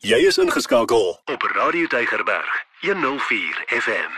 Jy is ingeskakel op Radio Tygerberg 104 FM.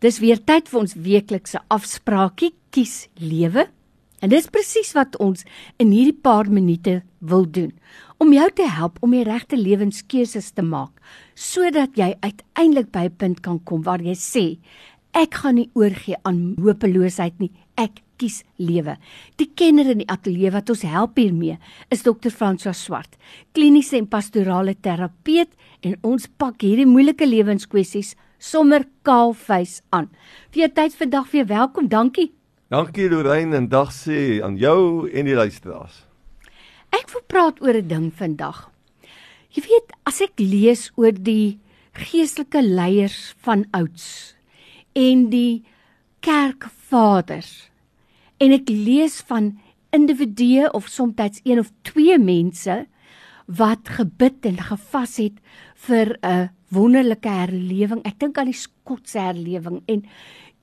Dis weer tyd vir ons weeklikse afspraakie kies lewe. En dis presies wat ons in hierdie paar minute wil doen om jou te help om die regte lewenskeuses te maak sodat jy uiteindelik by 'n punt kan kom waar jy sê ek gaan nie oorgee aan hopeloosheid nie ek kies lewe. Die kenner in die ateljee wat ons help hiermee is Dr. François Swart, kliniese en pastorale terapeut en ons pak hierdie moeilike lewenskwessies sommer kaalvuis aan. Vir jou tyd vandag weer welkom. Dankie. Dankie Lorraine en dag sê aan jou en die luisteraars. Ek wil praat oor 'n ding vandag. Jy weet, as ek lees oor die geestelike leiers van ouds en die kerkvaders en ek lees van individue of soms een of twee mense wat gebid en gevas het vir 'n wonderlike herlewing. Ek dink aan die Skotse herlewing en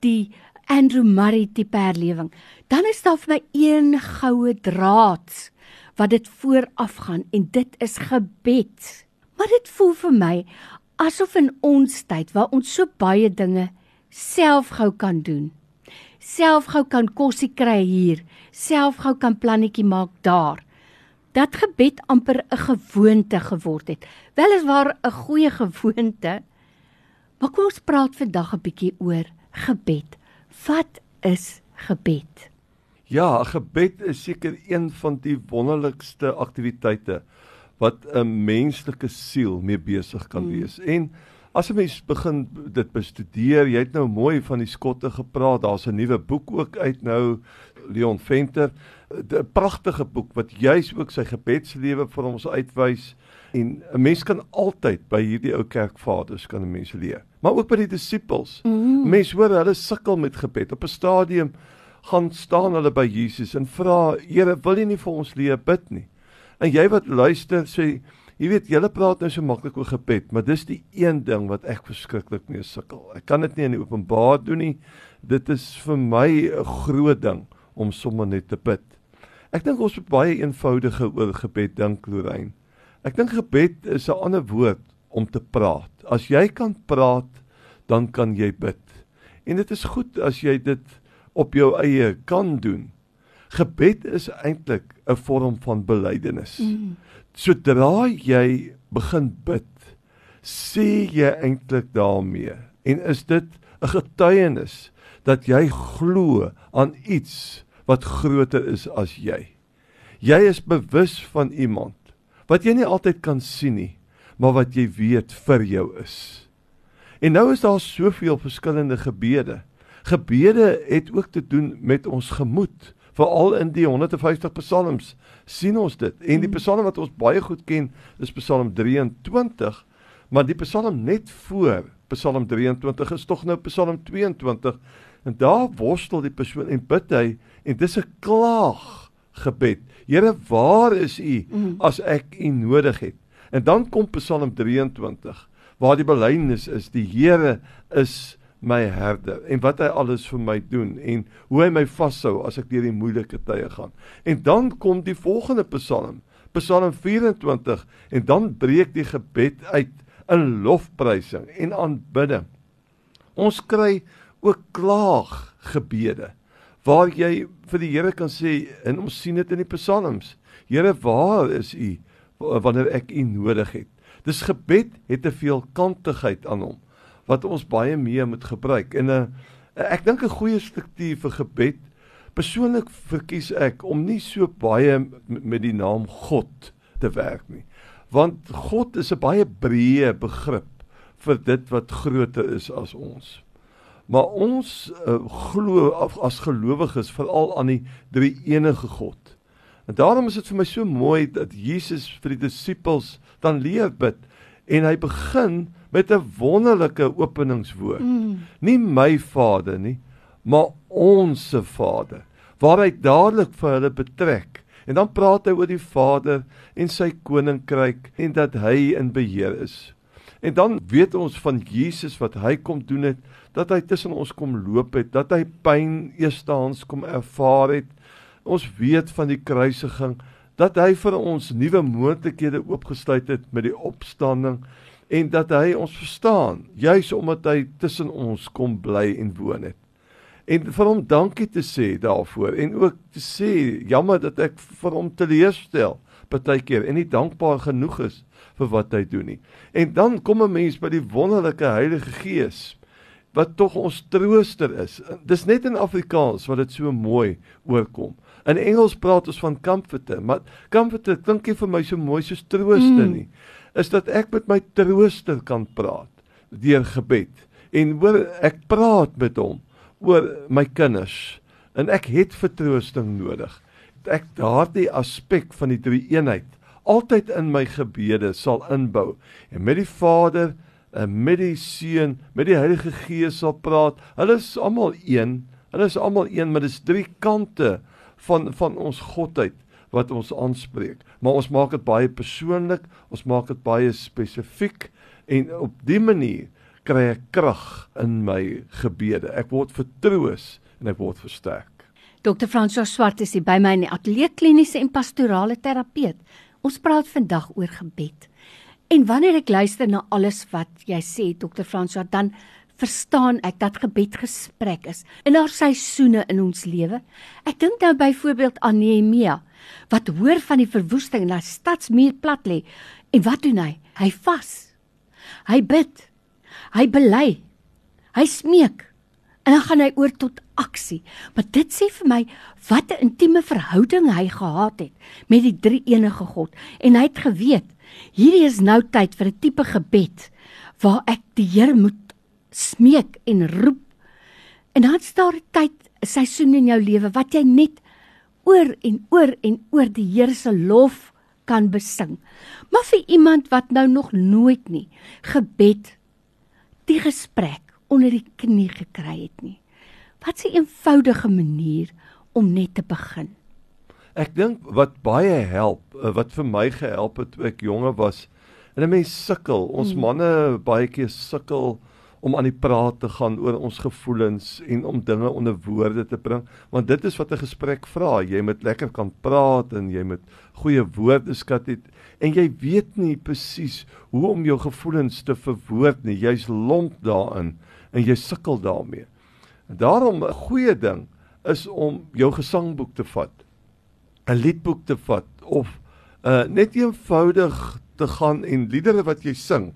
die Andrew Murray tipe herlewing. Dan is daar vir my een goue draad wat dit vooraf gaan en dit is gebed. Maar dit voel vir my asof in ons tyd waar ons so baie dinge self gou kan doen self gou kan kosie kry hier, self gou kan plannetjie maak daar. Dat gebed amper 'n gewoonte geword het. Weliswaar 'n goeie gewoonte. Maar kom ons praat vandag 'n bietjie oor gebed. Wat is gebed? Ja, gebed is seker een van die wonderlikste aktiwiteite wat 'n menslike siel mee besig kan hmm. wees. En As 'n mens begin dit bestudeer, jy het nou mooi van die skotte gepraat. Daar's 'n nuwe boek ook uit nou Leon Venter, 'n pragtige boek wat juis ook sy gebedslewe vir ons uitwys en 'n mens kan altyd by hierdie ou kerkvaders kan 'n mens leer. Maar ook by die disippels. Mm -hmm. Mense hoor hulle sukkel met gebed. Op 'n stadium gaan staan hulle by Jesus en vra: "Here, wil U nie vir ons leer bid nie?" En jy wat luister sê Jy weet, julle praat nou so maklik oor gebed, maar dis die een ding wat ek verskriklik mee sukkel. Ek kan dit nie in die openbaar doen nie. Dit is vir my 'n groot ding om sommer net te bid. Ek dink ons moet baie eenvoudige oor gebed dink, Lorraine. Ek dink gebed is 'n ander woord om te praat. As jy kan praat, dan kan jy bid. En dit is goed as jy dit op jou eie kan doen. Gebed is eintlik 'n vorm van belydenis. Mm. Sodra jy begin bid, sê jy eintlik daarmee en is dit 'n getuienis dat jy glo aan iets wat groter is as jy. Jy is bewus van iemand wat jy nie altyd kan sien nie, maar wat jy weet vir jou is. En nou is daar soveel verskillende gebede. Gebede het ook te doen met ons gemoed veral in die 150 psalms sien ons dit. En die hmm. psalm wat ons baie goed ken is Psalm 23, maar die psalm net voor Psalm 23 is tog nou Psalm 22 en daar worstel die persoon en bid hy en dis 'n klaag gebed. Here, waar is U hmm. as ek U nodig het? En dan kom Psalm 23 waar die belydenis is die Here is my herder en wat hy alles vir my doen en hoe hy my vashou as ek deur die moeilike tye gaan. En dan kom die volgende Psalm, Psalm 24 en dan breek die gebed uit in lofprysing en aanbidding. Ons kry ook klaaggebede waar jy vir die Here kan sê en ons sien dit in die Psalms. Here, waar is U wanneer ek U nodig het? Dis gebed het 'n veelkantigheid aan hom wat ons baie meer moet gebruik. En 'n uh, eh, ek dink 'n goeie struktuur vir gebed persoonlik verkies ek om nie so baie met die naam God te werk nie. Want God is 'n baie breë begrip vir dit wat groter is as ons. Maar ons uh, glo as gelowiges veral aan die drie enige God. En daarom is dit vir my so mooi dat Jesus vir die disippels dan leer bid en hy begin met 'n wonderlike openingswoord. Mm. Nie my Vader nie, maar ons se Vader, waar hy dadelik vir hulle betrek. En dan praat hy oor die Vader en sy koninkryk en dat hy in beheer is. En dan weet ons van Jesus wat hy kom doen het, dat hy tussen ons kom loop het, dat hy pyn eerstehands kom ervaar het. Ons weet van die kruisiging dat hy vir ons nuwe moontlikhede oopgesluit het met die opstanding en dat hy ons verstaan juis omdat hy tussen ons kom bly en woon het en vir hom dankie te sê daarvoor en ook te sê jammer dat ek vir hom teleurstel partykeer en nie dankbaar genoeg is vir wat hy doen nie. En dan kom 'n mens by die wonderlike Heilige Gees wat tog ons trooster is. Dis net in Afrikaans wat dit so mooi oorkom. In Engels praat ons van comforter, maar comforter klink nie vir my so mooi soos trooster mm. nie. Is dat ek met my trooster kan praat deur gebed en hoor ek praat met hom oor my kinders en ek het vertroosting nodig. Ek daardie aspek van die drie eenheid altyd in my gebede sal inbou en met die Vader met die Seun, met die Heilige Gees sal praat. Hulle is almal een. Hulle is almal een, maar dis drie kante van van ons godheid wat ons aanspreek. Maar ons maak dit baie persoonlik, ons maak dit baie spesifiek en op dië manier kry ek krag in my gebede. Ek word vertroos en ek word versterk. Dr. François Swart is by my in die ateljee kliniese en pastorale terapeut. Ons praat vandag oor gebed. En wanneer ek luister na alles wat jy sê Dr. François, dan verstaan ek dat gebed gesprek is in haar seisoene in ons lewe. Ek dink nou byvoorbeeld aan Nehemia wat hoor van die verwoesting en die stadsmuur plat lê en wat doen hy? Hy vas. Hy bid. Hy bely. Hy smeek. En dan gaan hy oor tot aksie. Maar dit sê vir my wat 'n intieme verhouding hy gehad het met die drie enige God. En hy het geweet, hierdie is nou tyd vir 'n tipe gebed waar ek die Here moet smeek en roep. En dan staan 'n tyd, 'n seisoen in jou lewe wat jy net oor en oor en oor die Here se lof kan besing. Maar vir iemand wat nou nog nooit nie gebed die gesprek onder die knie gekry het nie. Wat 'n eenvoudige manier om net te begin. Ek dink wat baie help, eh, wat vir my gehelp het toe ek jonger was, en 'n mens sukkel, ons hmm. manne baie keer sukkel om aan die praat te gaan oor ons gevoelens en om dinge onder woorde te bring, want dit is wat 'n gesprek vra. Jy moet lekker kan praat en jy moet goeie woordeskat hê en jy weet nie presies hoe om jou gevoelens te verwoord nie. Jy's lomp daarin en jy sukkel daarmee. En daarom 'n goeie ding is om jou gesangboek te vat. 'n Liedboek te vat of uh net eenvoudig te gaan en liedere wat jy sing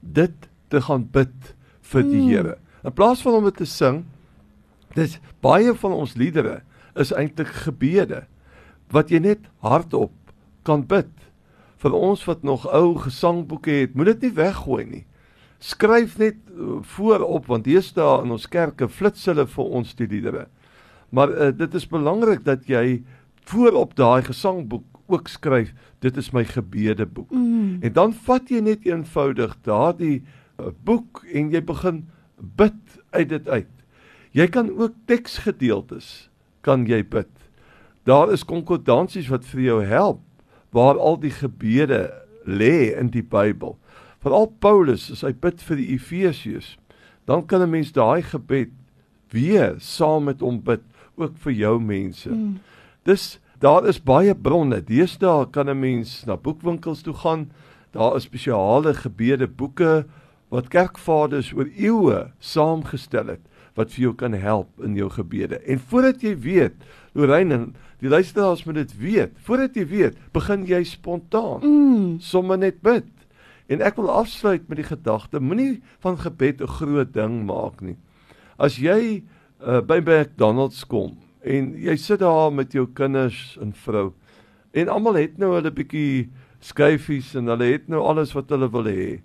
dit te gaan bid vir die mm. Here. In plaas van om dit te sing, dis baie van ons liedere is eintlik gebede wat jy net hardop kan bid vir ons wat nog ou gesangboeke het, moet dit nie weggooi nie. Skryf net uh, voorop want hier staan in ons kerke flits hulle vir ons die liedere. Maar uh, dit is belangrik dat jy voorop daai gesangboek ook skryf, dit is my gebedeboek. Mm. En dan vat jy net eenvoudig daardie uh, boek en jy begin bid uit dit uit. Jy kan ook teksgedeeltes kan jy bid. Daar is konkordansies wat vir jou help waar al die gebede lê in die Bybel. Veral Paulus, as hy bid vir die Efesiërs, dan kan 'n mens daai gebed weer saam met hom bid ook vir jou mense. Mm. Dis daar is baie bronne. Deesdae kan 'n mens na boekwinkels toe gaan. Daar is spesiale gebede boeke wat kerkvaders oor eeue saamgestel het wat vir jou kan help in jou gebede. En voordat jy weet, Lorraine Die luisteraars moet dit weet. Voordat jy weet, begin jy spontaan. Mm. Somme net bid. En ek wil afsluit met die gedagte: moenie van gebed 'n groot ding maak nie. As jy uh, by McDonald's kom en jy sit daar met jou kinders en vrou en almal het nou hulle bietjie skyfies en hulle het nou alles wat hulle wil hê.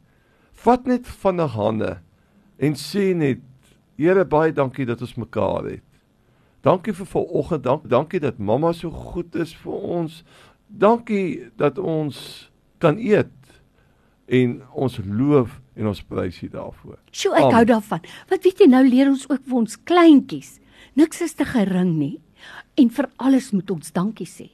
Vat net van 'n hande en sê net: Here, baie dankie dat ons mekaar het. Dankie vir vanoggend. Dank, dankie dat mamma so goed is vir ons. Dankie dat ons kan eet en ons loof en ons prys U daarvoor. Sjoe, ek Amen. hou daarvan. Wat weet jy nou leer ons ook vir ons kleintjies. Niks is te gering nie. En vir alles moet ons dankie sê.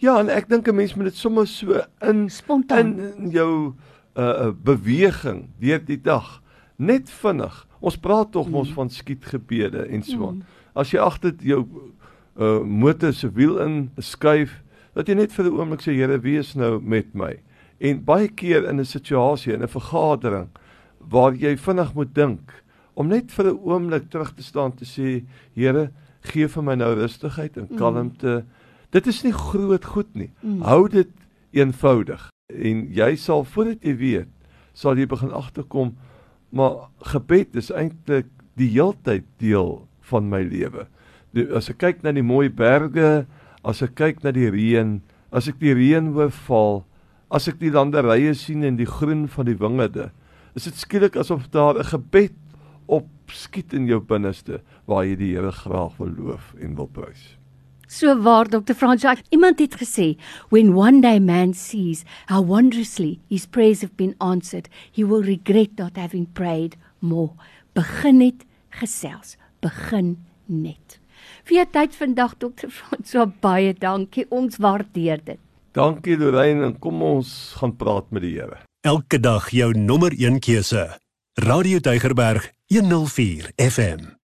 Ja, en ek dink 'n mens moet dit sommer so in spontaan in jou uh beweging deur die dag net vinnig. Ons praat tog mos mm. van skietgebede en so aan. Mm as jy agter jou uh motor se wiel in skuif, dat jy net vir 'n oomblik sê Here, wees nou met my. En baie keer in 'n situasie, in 'n vergadering waar jy vinnig moet dink om net vir 'n oomblik terug te staan te sê, Here, gee vir my nou rustigheid en kalmte. Mm. Dit is nie groot goed nie. Mm. Hou dit eenvoudig en jy sal voordat jy weet, sal jy begin agterkom maar gebed is eintlik die heeltyd deel van my lewe. As ek kyk na die mooi berge, as ek kyk na die reën, as ek die reën hoor val, as ek die landerye sien en die groen van die wingerde, is dit skielik asof daar 'n gebed opskiet in jou binneste waar jy die Here graag wil loof en wil prys. So waar Dr. Francois iemand het gesê when one day man sees how wondrously his prayers have been answered he will regret not having prayed more begin net gesels begin net vir jou tyd vandag Dr. Francois baie dankie ons waardeer dit Dankie Lorraine en kom ons gaan praat met die Here Elke dag jou nommer 1 keuse Radio Deugerberg 104 FM